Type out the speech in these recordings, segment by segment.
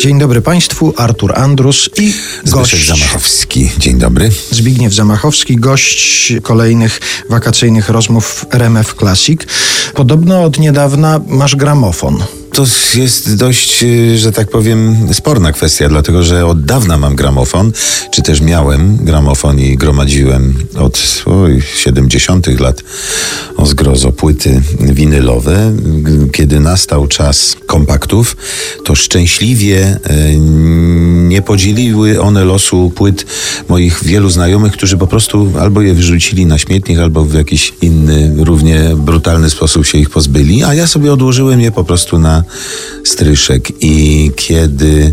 Dzień dobry Państwu, Artur Andrus i Zbyszek gość Zamachowski. Dzień dobry. Zbigniew Zamachowski, gość kolejnych wakacyjnych rozmów RMF Classic. Podobno od niedawna masz gramofon. To jest dość, y, że tak powiem, sporna kwestia, dlatego że od dawna mam gramofon, czy też miałem gramofon i gromadziłem od oj, 70. lat o zgrozo płyty winylowe. Kiedy nastał czas kompaktów, to szczęśliwie y, nie podzieliły one losu płyt moich wielu znajomych, którzy po prostu albo je wyrzucili na śmietnik, albo w jakiś inny, równie brutalny sposób się ich pozbyli, a ja sobie odłożyłem je po prostu na stryszek i kiedy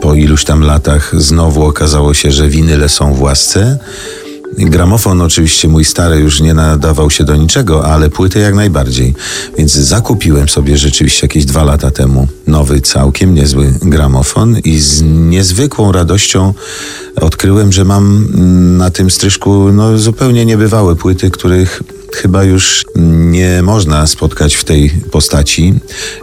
po iluś tam latach znowu okazało się, że winyle są w łasce, Gramofon oczywiście mój stary już nie nadawał się do niczego, ale płyty jak najbardziej. Więc zakupiłem sobie rzeczywiście jakieś dwa lata temu nowy, całkiem niezły gramofon i z niezwykłą radością odkryłem, że mam na tym stryżku no, zupełnie niebywałe płyty, których chyba już nie można spotkać w tej postaci.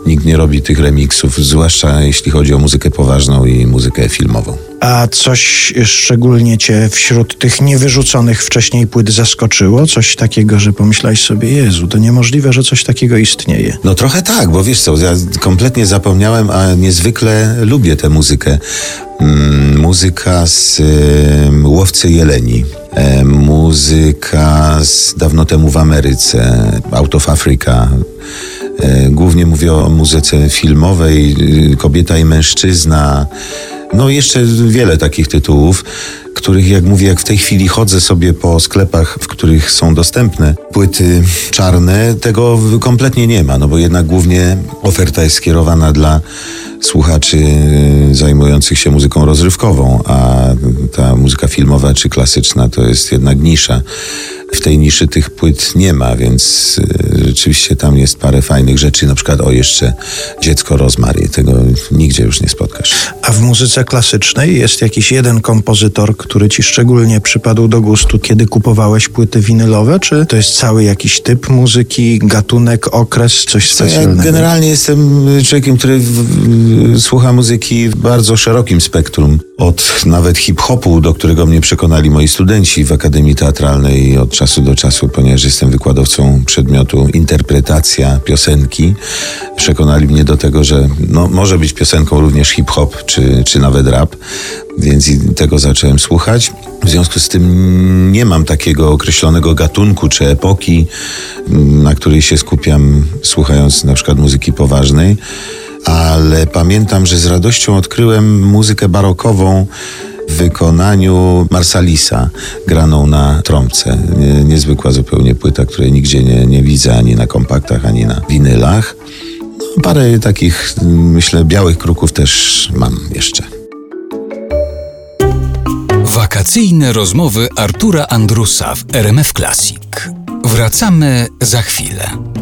Nikt nie robi tych remiksów, zwłaszcza jeśli chodzi o muzykę poważną i muzykę filmową. A coś szczególnie cię wśród tych niewyrzuconych wcześniej płyt zaskoczyło? Coś takiego, że pomyślałeś sobie, Jezu, to niemożliwe, że coś takiego istnieje. No trochę tak, bo wiesz co, ja kompletnie zapomniałem, a niezwykle lubię tę muzykę. Mm, muzyka z y, Łowcy Jeleni. E, muzyka z dawno temu w Ameryce, Out of Africa. E, głównie mówię o muzyce filmowej, y, Kobieta i Mężczyzna. No jeszcze wiele takich tytułów, których jak mówię, jak w tej chwili chodzę sobie po sklepach, w których są dostępne płyty czarne, tego kompletnie nie ma, no bo jednak głównie oferta jest skierowana dla słuchaczy zajmujących się muzyką rozrywkową, a ta muzyka filmowa czy klasyczna to jest jednak nisza. W tej niszy tych płyt nie ma, więc rzeczywiście tam jest parę fajnych rzeczy, na przykład o jeszcze Dziecko Rozmary. Tego nigdzie już nie spotkasz. A w muzyce klasycznej jest jakiś jeden kompozytor, który ci szczególnie przypadł do gustu, kiedy kupowałeś płyty winylowe? Czy to jest cały jakiś typ muzyki, gatunek, okres, coś specjalnego? Ja generalnie jestem człowiekiem, który w, w, słucha muzyki w bardzo szerokim spektrum. Od nawet hip-hopu, do którego mnie przekonali moi studenci w Akademii Teatralnej od czasu do czasu, ponieważ jestem wykładowcą przedmiotu interpretacja piosenki. Przekonali mnie do tego, że no, może być piosenką również hip-hop czy, czy nawet rap, więc tego zacząłem słuchać. W związku z tym nie mam takiego określonego gatunku czy epoki, na której się skupiam, słuchając na przykład muzyki poważnej, ale pamiętam, że z radością odkryłem muzykę barokową w wykonaniu Marsalisa, graną na trąbce. Nie, niezwykła zupełnie płyta, której nigdzie nie, nie widzę ani na kompaktach, ani na winylach. Parę takich, myślę, białych kruków też mam jeszcze. Wakacyjne rozmowy Artura Andrusa w RMF Classic. Wracamy za chwilę.